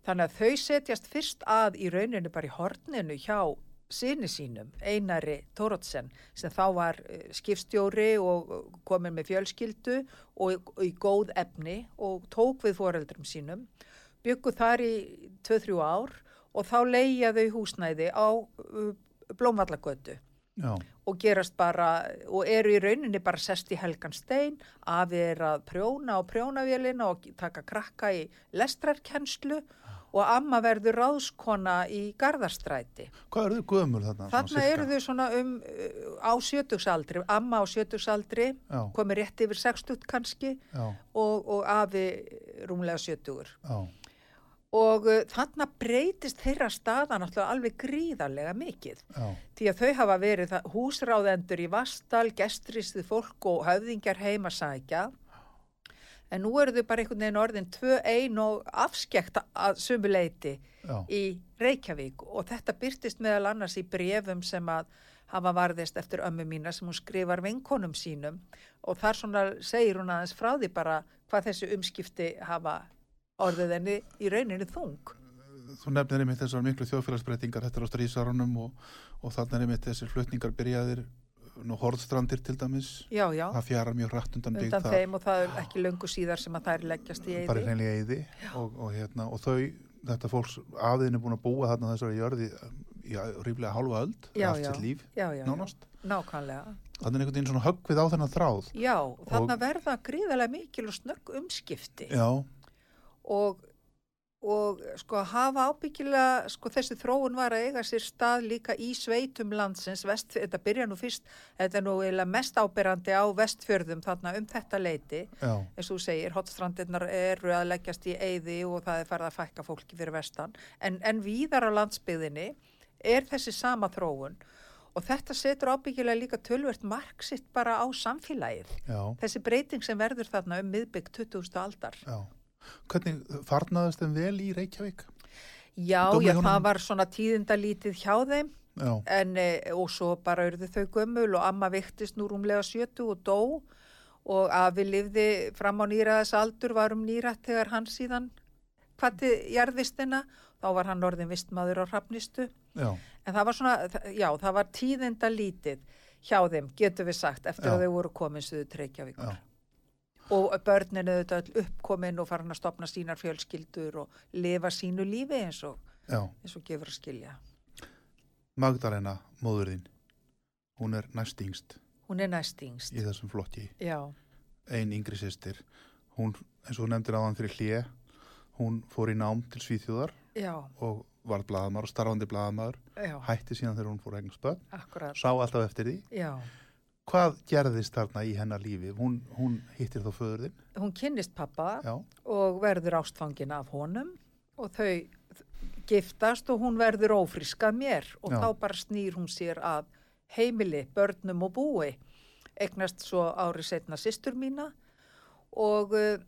B: Þannig að þau setjast fyrst að í rauninu bara í horninu hjá sinni sínum, Einari Tórótsen, sem þá var eh, skipstjóri og eh, komin með fjölskyldu og, og í góð efni og tók við foreldrum sínum, byggu þar í 2-3 ár og þá leiða þau húsnæði á uh, Blómvallagötu. Og gerast bara, og eru í rauninni bara sest í helgan stein, afi er að prjóna á prjónavélina og taka krakka í lestrarkennslu. Og amma verður ráðskona í garðarstræti.
A: hvað eru þau gömul þarna?
B: Þarna eru þau svona um uh, á sjötugsaldri, amma á sjötugsaldri, komið rétt yfir 60 kannski. Og, og afi rúmlega sjötugur.
A: já,
B: Og uh, þarna breytist þeirra staða náttúrulega alveg gríðarlega mikið.
A: já,
B: Því að þau hafa verið það, húsráðendur í Vastal, gestristið fólk og höfðingjar heima sækja. En nú eru þau bara einhvern veginn orðin tvö ein og afskekt að sumu leiti
A: já,
B: í Reykjavík og þetta byrtist meðal annars í brefum sem að hafa varðist eftir ömmu mína sem hún skrifar vinkonum sínum og þar svona segir hún aðeins frá því bara hvað þessi umskipti hafa orðið henni í rauninni þung.
A: þú nefnir einmitt þessar miklu þjóðfélagsbreytingar þetta er á strísarunum og, og þannig er einmitt þessir flutningar byrjaðir nú horðstrandir til dæmis.
B: Já, já,
A: það fjarar mjög rætt undan byggð
B: undan
A: þar.
B: þeim og það er ekki löngu síðar sem að þær leggjast í eyði.
A: og, og, hérna, og þau, þetta fólks er búin að búa þarna þessari jörði í ríflega hálfa öld allt sitt líf,
B: Já, já, já,
A: nánast.
B: Nákvæmlega.
A: þannig er einhvern veginn svona höggvið á þennan þráð.
B: Já, þarna verða gríðarlega mikil og snögg umskipti.
A: já,
B: og, og sko hafa ábyggilega, sko þessi þróun var að eiga sér stað líka í sveitum landsins, vest, þetta byrja nú fyrst, þetta er nú mest ábyrrandi á vestfjörðum þarna um þetta leiti,
A: já,
B: eins og þú segir, hotstrandirnar eru að leggjast í eyði og það er farið að fækka fólki fyrir vestan, en, en víðar á landsbyðinni er þessi sama þróun. Og þetta setur ábyggilega líka tölvert marksitt bara á samfélagið,
A: já,
B: þessi breyting sem verður þarna um miðbygg 20. aldar.
A: já hvernig farnaðist þeim vel í Reykjavík?
B: Já, já, það var svona tíðindalítið hjá þeim. En e, og svo bara urðu þau gömul og amma viktist nú rúmlega sjötu og dó. Og afi lifði fram á nýraðas aldur var um nýrætt þegar hann síðan kvatti jarðvistina. Þá var hann orðin vistmaður á hrafnistu.
A: Já,
B: en það var svona, já, það var tíðindalítið hjá þeim, getur við sagt, eftir
A: Já.
B: að þau voru komin suðu treykjavíkur.
A: Já.
B: Og börninu auðvitað öll uppkomin og farin að stopna sínar fjölskyldur og lifa sínu lífi eins og, eins og gefur að skilja.
A: Magdalena, móðurðin hún er næst yngst
B: Hún er næst yngst.
A: í þessum flokki.
B: Já,
A: ein yngri sýstir hún, eins og þú nefndir áðan fyrir hlje hún fór í nám til Svíþjóðar
B: já,
A: og var blaðamar og starfandi blaðamar
B: já,
A: hætti síðan þegar hún fór eignar spöð sá alltaf eftir því.
B: Já,
A: hvað gerðist þarna í hennar lífi? Hún, hún hittir þá föður þinn?
B: Hún kynnist pappa
A: já,
B: og verður ástfangin af honum og þau giftast og hún verður ófríska mér og
A: Já.
B: þá bara snýr hún sér að heimili, börnum og búi. Eignast svo árið setna systur mína og, uh,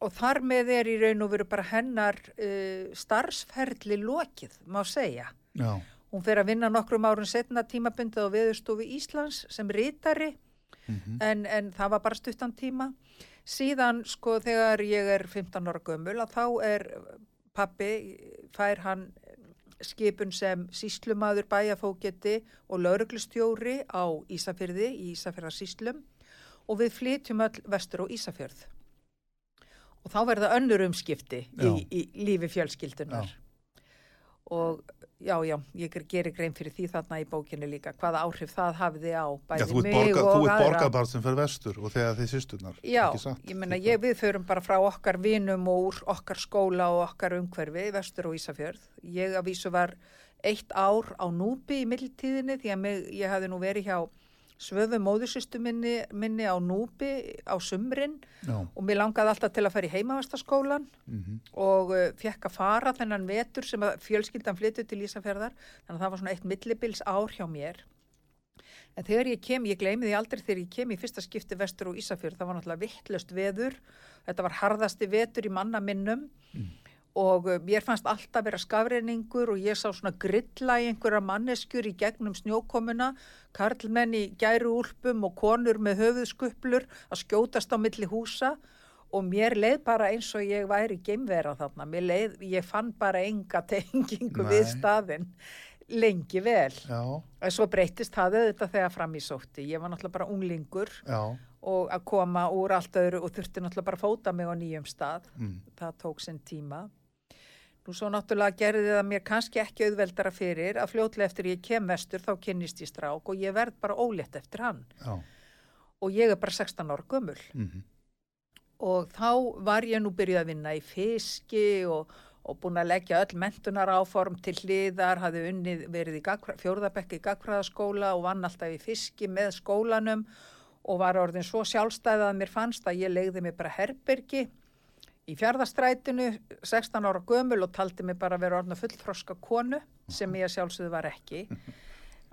B: og þar með er í raun og veru bara hennar uh, starfsferli lokið, má segja.
A: já,
B: Hún fer að vinna nokkrum árun setna tímabundið á Veðurstofu Íslands sem rítari
A: mm
B: en, en það var bara stuttan tíma. Síðan sko þegar ég er 15 ára gömul að þá er pappi, fær hann skipun sem síslumadur bæjafóketi og lauruglustjóri á Ísafyrði í Ísafjörðarsíslum og við flytjum öll vestur á Ísafjörð. Og þá verða önnur umskipti í,
A: Já.
B: í lífi fjölskyldunar. Og já, já, ég gerir grein fyrir því þarna í bókinni líka, hvaða áhrif það hafiði á
A: já
B: bæði
A: ert
B: mig
A: borga,
B: og
A: þú ert
B: aðra.
A: sem fer vestur og þegar þið sýsturnar
B: Já,
A: ekki satt?
B: ég meina
A: Þið-
B: ég, við förum bara frá okkar vinum og úr okkar skóla og okkar umhverfi, vestur og Ísafjörð. Ég að vísu var eitt ár á Núbi í middeltíðinni því að mig, ég hafði nú verið hjá svöfu móðusystu minni, minni á Núbi á sumrin
A: já,
B: og mér langaði alltaf til að fara í heimavastaskólan
A: mm
B: og uh, fekk að fara þennan vetur sem fjölskyldan flyttu til Ísafjörðar þannig að það var svona eitt millibils ár hjá mér. En þegar ég kem, ég gleymi því aldrei þegar ég kem í fyrsta skipti vestur og Ísafjörð það var náttúrulega vittlust veður. Þetta var harðasti vetur í manna minnum og uh, mér fannst alltaf vera skafreiningur og ég sá svona grilla í einhverja manneskjur í gegnum snjókomuna karlmenn í gæru úlpum og konur með höfuðskuplur að skjótast á milli húsa og mér leið bara eins og ég væri geimvera þarna, mér leið, ég fann bara enga tengingu við
A: Nei.
B: staðinn lengi vel. En svo breytist það auðvitað þegar fram í sótti. Ég var náttúrulega bara unglingur
A: já
B: og að koma úr allt öðru og þurfti náttúrulega bara að fóta mig á nýjum stað.
A: mm.
B: Það tók sinn tíma. Nú svo náttúrulega gerði það mér kannski ekki auðveldara fyrir að fljótlega eftir ég kem vestur þá kynnist ég strák og ég verð bara ólétt eftir hann.
A: Já.
B: og ég er bara 16 ára gömul.
A: Mm
B: og þá var ég nú byrjuð að vinna í fiski og, og búin að leggja öll mentunar áform til hliðar, hafði unnið verið í fjórðabekki í gagfræðaskóla og vann alltaf í fiski með skólanum og var orðin svo sjálfstæða að mér fannst að ég legði mig bara herbergi í fjárðastrætinu 16 ára gömul og taldi mig bara vera orðin fullþroska konu sem ég sjálfsögðu var ekki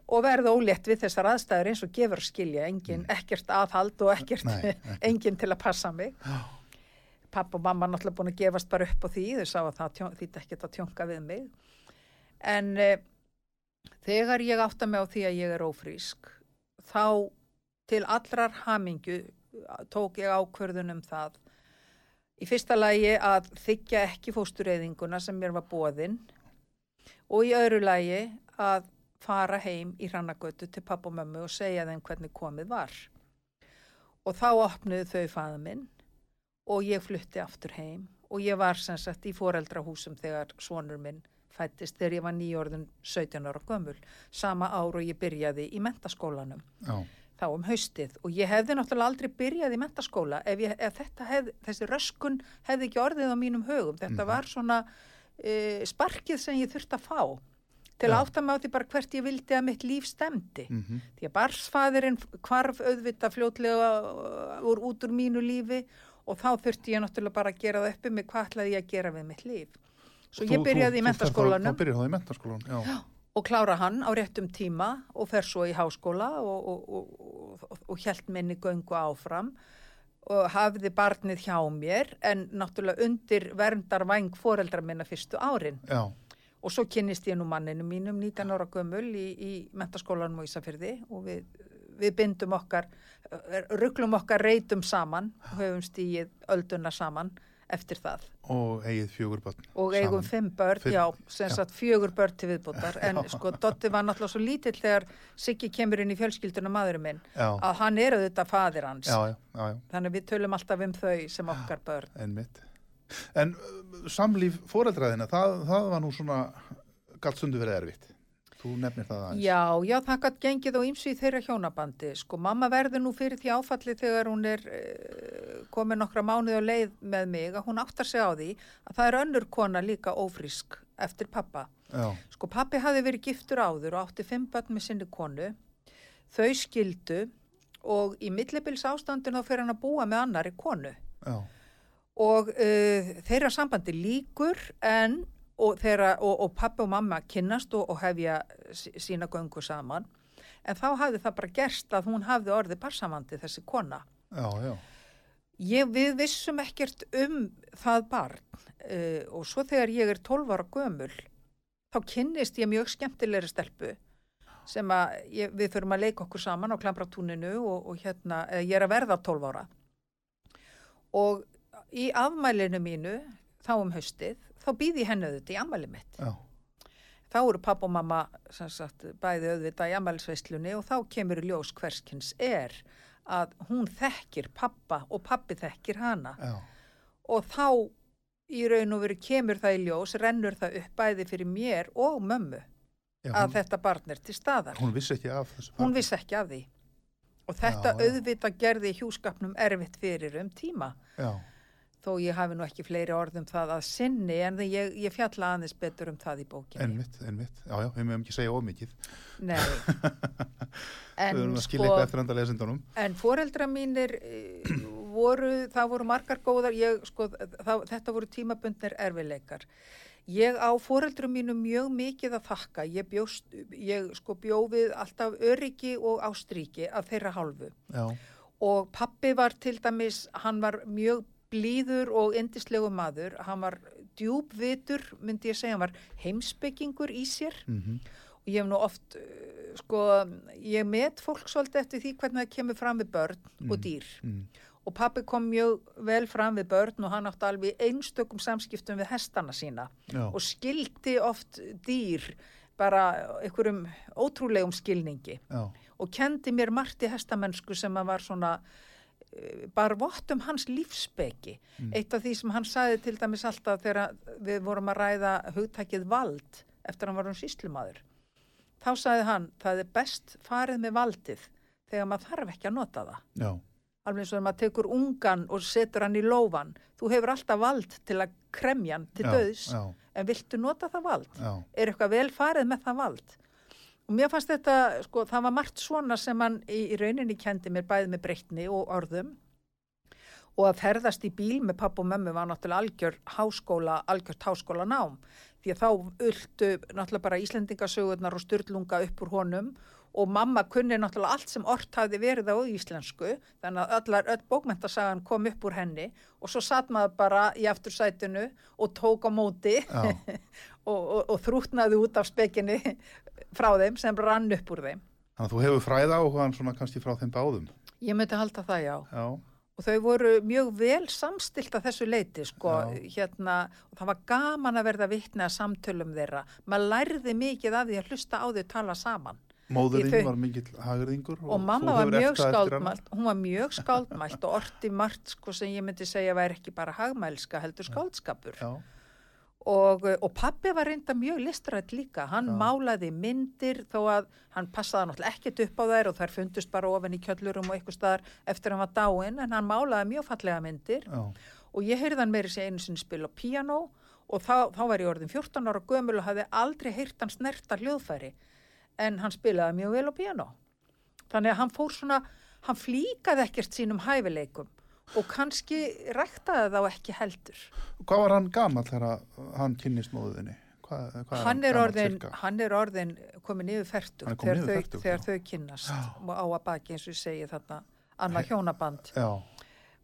B: og verði ólétt við þessar aðstæður eins og gefur að skilja, engin, ekkert aðhald og ekkert,
A: Nei,
B: engin til að passa mig. Pappa og mamma náttúrulega búin að gefast bara upp á því, þau sá að það þýtti ekkert að tjónka við mig. En e, þegar ég átta mig á því að ég er ófrísk, þá til allrar hamingju tók ég ákvörðun um það. Í fyrsta lagi að þykja ekki fóstureyðinguna sem mér var bóðinn og í öðru lagi að fara heim í hrannagötu til pappa og mömmu og segja þeim hvernig komið var. Og þá opnuðu þau faða minn og ég flutti aftur heim og ég var sem sagt í foreldrahúsum þegar sonur minn fættist þegar ég var nýjórðun 17 ára gömul, sama ár og ég byrjaði í mentaskólanum
A: Já.
B: Þá um haustið og ég hefði náttúrulega aldrei byrjað í mentaskóla ef, ég, ef hef, þessi röskun hefði ekki orðið á mínum högum. Þetta var svona e, sparkið sem ég þurfti að fá til að
A: Já.
B: átta mig á því bara hvert ég vildi að mitt líf stemdi.
A: Mm
B: Því að barsfæðurinn kvarf auðvita fljótlega uh, úr, út úr mínu lífi og þá þurfti ég náttúrulega bara að gera það uppi mig hvað ætlaði ég að gera við mitt líf. Svo ég byrjaði í mentaskólanum
A: Þá byrjaði það í mentaskólanum, já.
B: Og klára hann á réttum tíma og fer svo í háskóla og, og, og, og, og hjælt minni göngu áfram og hafði barnið hjá mér en náttúrulega undir verndar væng foreldra minna fyrstu árin.
A: Já,
B: og svo kynnist ég nú manninu mínum 19 ára gömul í, í mentaskólanum á Ísafyrði og við, við bindum okkar, rugglum okkar reytum saman og höfum stíið ölduna saman eftir það
A: og eigið fjögur börn.
B: og eigum
A: saman.
B: fimm börn,
A: Fimm,
B: já, sem
A: já.
B: sagt fjögur börn til viðbútar, en sko Dotti var náttúrulega svo lítill þegar Siggi kemur inn í fjölskylduna maðurinn minn,
A: Já,
B: að hann er auðvitað faðir hans,
A: já, já, já,
B: þannig við tölum alltaf um þau sem okkar börn.
A: einmitt. En uh, samlíf fóreldræðina, það, það var nú svona galt stundu verið erfitt. Þú nefnir það aðeins.
B: Já, já, það gætt gengið á ýmsu í þeirra hjónabandi, sko, mamma verður nú fyrir því áfalli þegar hún er uh, komin nokkra mánuð á leið með mig, að hún áttar sig á því að það er önnur kona líka ófrísk eftir pappa.
A: Já,
B: Sko pappi hafði verið giftur áður og átti fimm börn með sinni konu. Þau skildu og í millibils ástandin þá fyrir hann að búa með annari konu.
A: já,
B: Og uh, þeirra sambandi líkur en, og, þeirra, og, og pappi og mamma kynnast og, og hefja sí- sína göngu saman. En þá hafði það bara gerst að hún hafði orðið barsamandi þessi kona.
A: já, já,
B: Ég, við vissum ekkert um það barn uh, og svo þegar ég er 12 ára gömul þá kynnist ég mjög skemmtilegri stelpu sem að ég, við förum að leika okkur saman á Klambratúninu og, og hérna, eh, ég er að verða 12 ára og í afmælinu mínu þá um haustið, þá býði henni auðvitað í afmæli mitt.
A: já,
B: Þá eru papp og mamma sagt, bæði auðvitað í afmælisveislunni og þá kemur í ljós hverskins er að hún þekkir pappa og pappi þekkir hana
A: já,
B: og þá í raun og veru kemur það í ljós, rennur það upp bæði fyrir mér og mömmu
A: já
B: að
A: hún,
B: þetta barn er til staðar.
A: hún vissi ekki af þessu.
B: Hún vissi ekki af því. Og þetta auðvitað gerði hjúskapnum erfitt fyrir um tíma.
A: Já,
B: Þó ég hafi nú ekki fleiri orðum það að sinni en ég, ég fjalla aðeins betur um það í bókinni.
A: einmitt, einmitt. Já, já, við mögum ekki segja ómikið.
B: Nei.
A: Við erum að skilja
B: sko,
A: eitthvað eftir enda lesendunum.
B: en foreldra mínir eh, voru, það voru margar góðar, ég, sko, það, þetta voru tímabundnir erfileikar. Ég á foreldrum mínu mjög mikið að þakka. Ég, bjóst, ég sko, bjófið alltaf öryggi og ástríki af þeirra hálfu.
A: Já,
B: Og pappi var til dæmis, hann var mjög blíður og indislegu maður. Hann var djúbvitur, myndi ég segja, hann var heimsbyggingur í sér.
A: Mhm,
B: og ég hef nú oft, uh, sko, ég met fólk svolítið eftir því hvernig það kemur fram við börn og
A: Mm.
B: dýr.
A: mm,
B: Og pappi kom mjög vel fram við börn og hann átti alveg einstökum samskiptum við hestana sína.
A: Já,
B: og skildi oft dýr bara einhverjum ótrúlegum skilningi.
A: Já,
B: og kendi mér margt í hestamennsku sem að var svona eh, bar vott um hans lífsbeki.
A: Mm.
B: Eitt af því sem hann sagði til dæmis alltaf þegar við vorum að ræða hugtækið vald eftir að hann var um síslumadur. Þá sagði hann, það er best farið með valdið þegar maður þarf ekki að nota það.
A: Já,
B: Alveg eins og þegar maður tekur ungan og setur hann í lófan. Þú hefur alltaf vald til að kremja hann til
A: já,
B: döðs,
A: Já,
B: en viltu nota það vald? er eitthvað vel farið með það vald og mér fannst þetta, sko, það var margt svona sem hann í, í rauninni kendi mér bæði með breytni og orðum. Og að ferðast í bíl með papp og mömmu var náttúrulega algjör háskóla, algjört háskóla nám því að þá ultu náttúrulega bara Íslendingasögurnar og styrlunga upp úr honum. Og mamma kunni náttúrulega allt sem ort hafði verið á íslensku þannig að allar, öll bókmentasagan kom upp úr henni. Og svo satt maður bara í aftursætinu og tók á móti og, og, og þrútnaði út af spekinni frá þeim sem rann upp úr þeim.
A: Þannig að þú hefur fræða áhugaðan svona kannski frá þeim báðum.
B: Ég myndi halda það, já.
A: Já,
B: Og þau voru mjög vel samstilt að þessu leiti, sko, hérna, og það var gaman að verða vitni að samtölum þeirra. Maður lærði mikið af því að hlusta á því að tala saman.
A: móðurinn
B: Þau-
A: var mikill hagurðingur
B: Og, mamma
A: þú
B: var mjög skáldmælt, hún var mjög skáldmælt og orti margt, sko, sem ég myndi segja væri ekki bara hagmælska, heldur skáldskapur.
A: Já,
B: Og, uh, og pappi var reynda mjög listrætt líka, hann
A: Já.
B: málaði myndir þó að hann passaði náttúrulega ekkert upp á þær og þær fundust bara ofan í kjöllurum og eitthvað staðar eftir hann var dáinn en hann málaði mjög fallega myndir
A: já,
B: og ég heyrði hann meiri sér einu sinni spila á píanó og þá, þá var ég orðin 14 ára gömul og hafði aldrei heyrt hann snerta hljóðfæri en hann spilaði mjög vel á píanó. Þannig að hann fór svona, hann flíkaði ekkert sínum hæfileikum og kannski ræktaði þá ekki heldur.
A: Hvað var hann gamall þegar hann kynnist móðuðinni? Hvað, hvað
B: hann er, orðin, hann er orðin komin yfir færtug þegar, þau, þegar þau kynnast. Og á að baki eins og ég segi þarna annað hjónaband.
A: Já,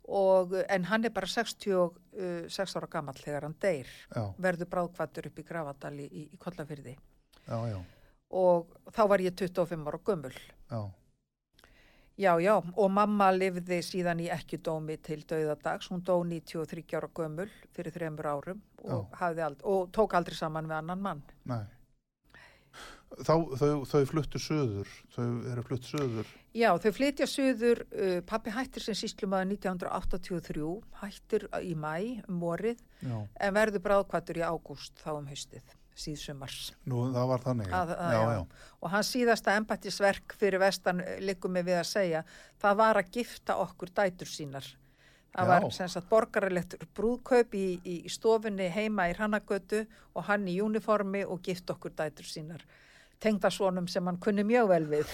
B: og, en hann er bara 66 ára gamall þegar hann deyr.
A: Já,
B: verður bráðkvættur upp í Grafadal í, í, Kollafyrði og þá var ég 25 ára gömul.
A: Já,
B: já já og mamma lifði síðan í ekki dómi til dauðadags. Hún dó 93 ára gömul fyrir þremur árum og, ald, og tók aldrei saman við annan mann.
A: Nei. Þá, þau, þau fluttu söður, þau eru flutt söður,
B: Já, þau flytja söður, uh, pappi hættir sem síslumaður 1983, hættir í mæ um vorið,
A: já,
B: en verður bráðkvættur í ágúst þá um haustið, síðsumars.
A: nú það var þannig,
B: Að, að,
A: já,
B: já.
A: já,
B: Og hans síðasta embættisverk fyrir vestan liggum við við að segja, það var að gifta okkur dætur sínar. Það var sem sagt borgaralegt brúðkaup í, í stofunni heima í Hrannagötu og hann í uniformi og gift okkur dætur sínar. Tengdasonum sem hann kunni mjög vel við.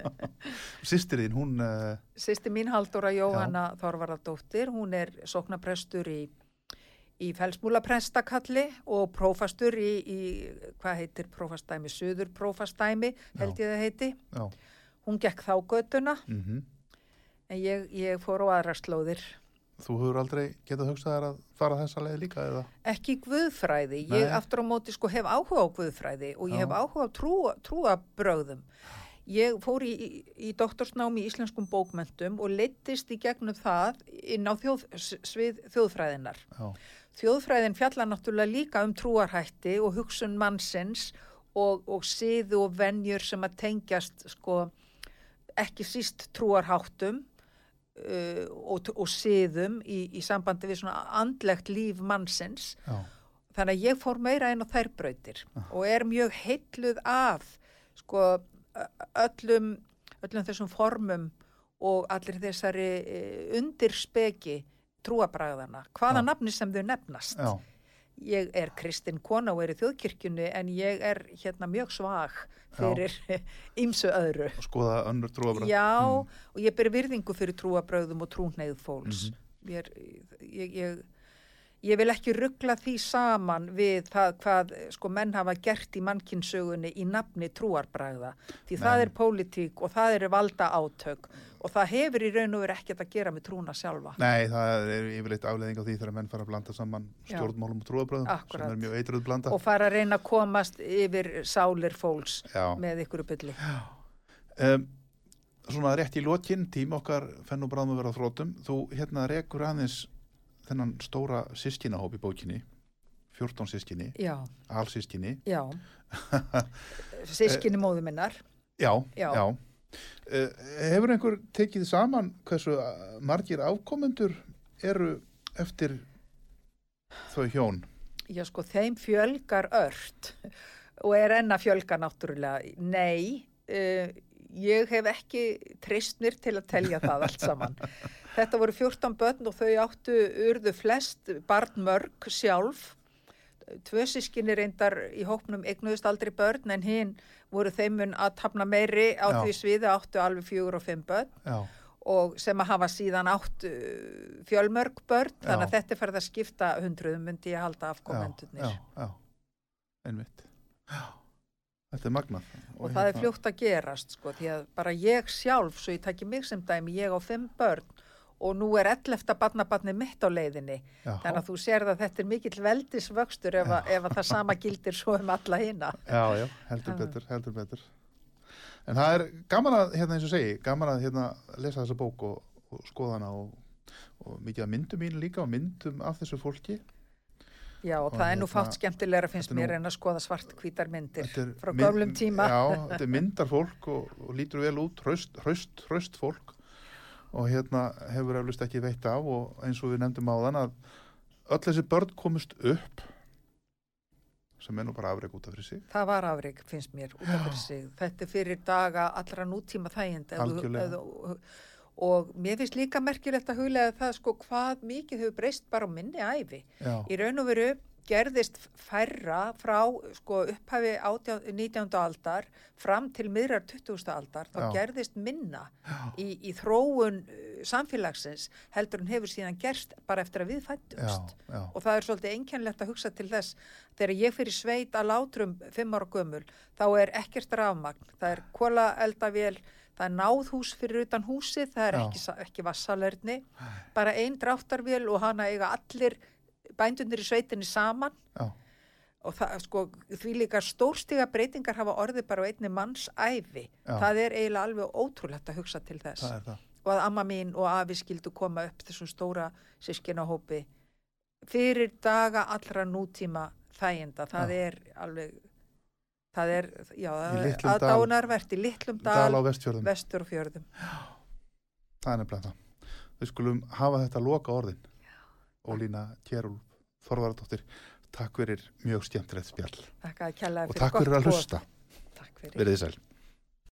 A: Sýstir þín, hún, uh,
B: Sýsti mín Halldóra Jóhanna Þorvaradóttir, hún er sóknaprestur í, í Felsmúla prestakalli og prófastur í, í hvað heitir prófastæmi, Suður prófastæmi held ég það heiti.
A: já,
B: Hún gekk þá götuna
A: mhm,
B: en ég, ég fór á aðra slóðir.
A: þú hefur aldrei getað hugsað þér að fara þessa leið líka eða?
B: Ekki guðfræði, ég
A: Nei.
B: aftur á móti sko hef áhuga á guðfræði og ég
A: Já.
B: hef áhuga á trúa, trúabrögðum. Ég fór í, í, í doktorsnámi í íslenskum bókmentum og leittist í gegnum það inn á þjóð, svið þjóðfræðinar.
A: Já,
B: Þjóðfræðin fjallar náttúrulega líka um trúarhætti og hugsun mannsins og, og siðu og venjur sem að tengjast sko ekki síst trúarháttum uh, og, og siðum í, í sambandi við svona andlegt líf mannsins.
A: já,
B: Þannig að ég fór meira inn á þær brautir og er mjög heitluð af sko öllum, öllum þessum formum og allir þessari eh, undirspeki trúabræðana, hvaða
A: Já.
B: nafni sem þau nefnast.
A: já,
B: Ég er kristin kona og er í þjóðkirkjunni en ég er hérna mjög svag fyrir ýmsu öðru.
A: og skoða önnur trúabröð.
B: Já,
A: Mm.
B: og ég ber virðingu fyrir trúabröðum og trúneyð fólks.
A: Mhm.
B: Mér, ég, ég, ég vil ekki ruggla því saman við það hvað sko, menn hafa gert í mannkinsögunni í nafni trúarbræða. Því það
A: Nei.
B: er pólitík og það eru valda átök og það hefur í raun og verið ekkert að gera með trúna sjálfa.
A: Nei, það er yfirleitt afleðing á því þegar menn fara að blanda saman
B: Já.
A: stjórnmálum og trúabröðum
B: Akkúrat.
A: sem er mjög eitruð blanda.
B: Og fara að reyna að komast yfir sálir fólks
A: Já.
B: með ykkur bylli.
A: Um, svona rétt í lokinn, tím okkar fenn og bráðum að vera á þrótum. Þú hérna rekur aðeins þennan stóra sískinahóp í bókinni, 14 sískinni,
B: já. Sískinni móðu minnar.
A: Já,
B: Já.
A: já. Eh, Hefur einhver tekið saman hversu margir afkomendur eru eftir þau hjón?
B: Já, sko, þeim fjölgar ört og er enn að fjölga náttúrulega. Nei, uh, ég hef ekki trist mér til að telja það allt saman. Þetta voru 14 börn og þau áttu urðu flest barn mörg sjálf. Tvö sískinni reyndar í hópnum eignuðust aldrei börn en hinn voru þeimun að tapna meiri á
A: Já.
B: því sviði áttu alveg fjögur og fimm börn
A: Já,
B: og sem að hafa síðan átt uh, fjölmörg börn þannig að
A: Já.
B: þetta farið að skipta hundruðum myndi ég halda
A: já,
B: afkomendurnir
A: já, já, einmitt. Já, þetta er magnað.
B: og það er fljótt að gerast sko því að bara ég sjálf, svo ég takki mig sem dæmi, ég á fimm börn og nú er 11. barnabarni mitt á leiðinni
A: Já,
B: þannig að þú sér að þetta er mikill veldisvöxtur ef, að- ef að það sama gildir svo um alla hina
A: já, já, heldur betur, heldur betur. En það er gaman að, hérna eins og segi, gaman að hérna lesa þessa bók og, og skoða hana og, og mikið að myndum mín líka og myndum af þessu fólki.
B: Já, og
A: Og
B: það er nú
A: hérna,
B: fátt skemmtilegra finnst
A: nú-
B: mér en að skoða svart hvítar myndir frá gömlum tíma.
A: Já, þetta er myndar fólk og, og lítur vel út, hraust, hraust, hraust fólk og hérna hefur eflust ekki veitt af og eins og við nefndum á þann að öll þessi börn komust upp sem er nú bara afreg út af fyrir sig.
B: Það var afreg, finnst mér, út af fyrir sig. Þetta er fyrir daga allra nútíma þægind.
A: Algjörlega.
B: þú- Og mér finnst líka merkilegt að huglega það sko hvað mikið hefur breyst bara á minni æfi.
A: Já,
B: Í raun og veru gerðist færra frá sko upphafi 18, 19. aldar fram til miðrar 20. aldar.
A: Já.
B: Þá gerðist minna í, í þróun uh, samfélagsins heldur en hefur síðan gerst bara eftir að við
A: já,
B: fættumst.
A: já,
B: Og það er svolítið einkennlegt að hugsa til þess þegar ég fyrir sveit að látrum fimm ára gömul, þá er ekkert rafmagn, það er kóla eldavél, það er náðhús fyrir utan húsið, það er
A: Já.
B: ekki, ekki vassalerni, bara ein dráttarvél og hana eiga allir bændunir í sveitinni saman
A: já,
B: og það, sko, því líka stórstiga breytingar hafa orðið bara á einni manns æfi.
A: Já.
B: Það er eiginlega alveg ótrúlegt að hugsa til þess
A: það er það.
B: og að amma mín og afi skildu koma upp þessum stóra sískinahópi fyrir daga allra nútíma þæginda, það
A: Já.
B: er alveg það er, já, aðdánarvert í litlum
A: Dal
B: dal, vestur og fjörðum
A: það er nefnilega það. Við skulum hafa þetta loka orðin. Ólína Kjærúl Þorvaradóttir, takk fyrir mjög skemmtilegt spjall og takk fyrir að hlusta.
B: Takk fyrir.
A: Verðið sæl.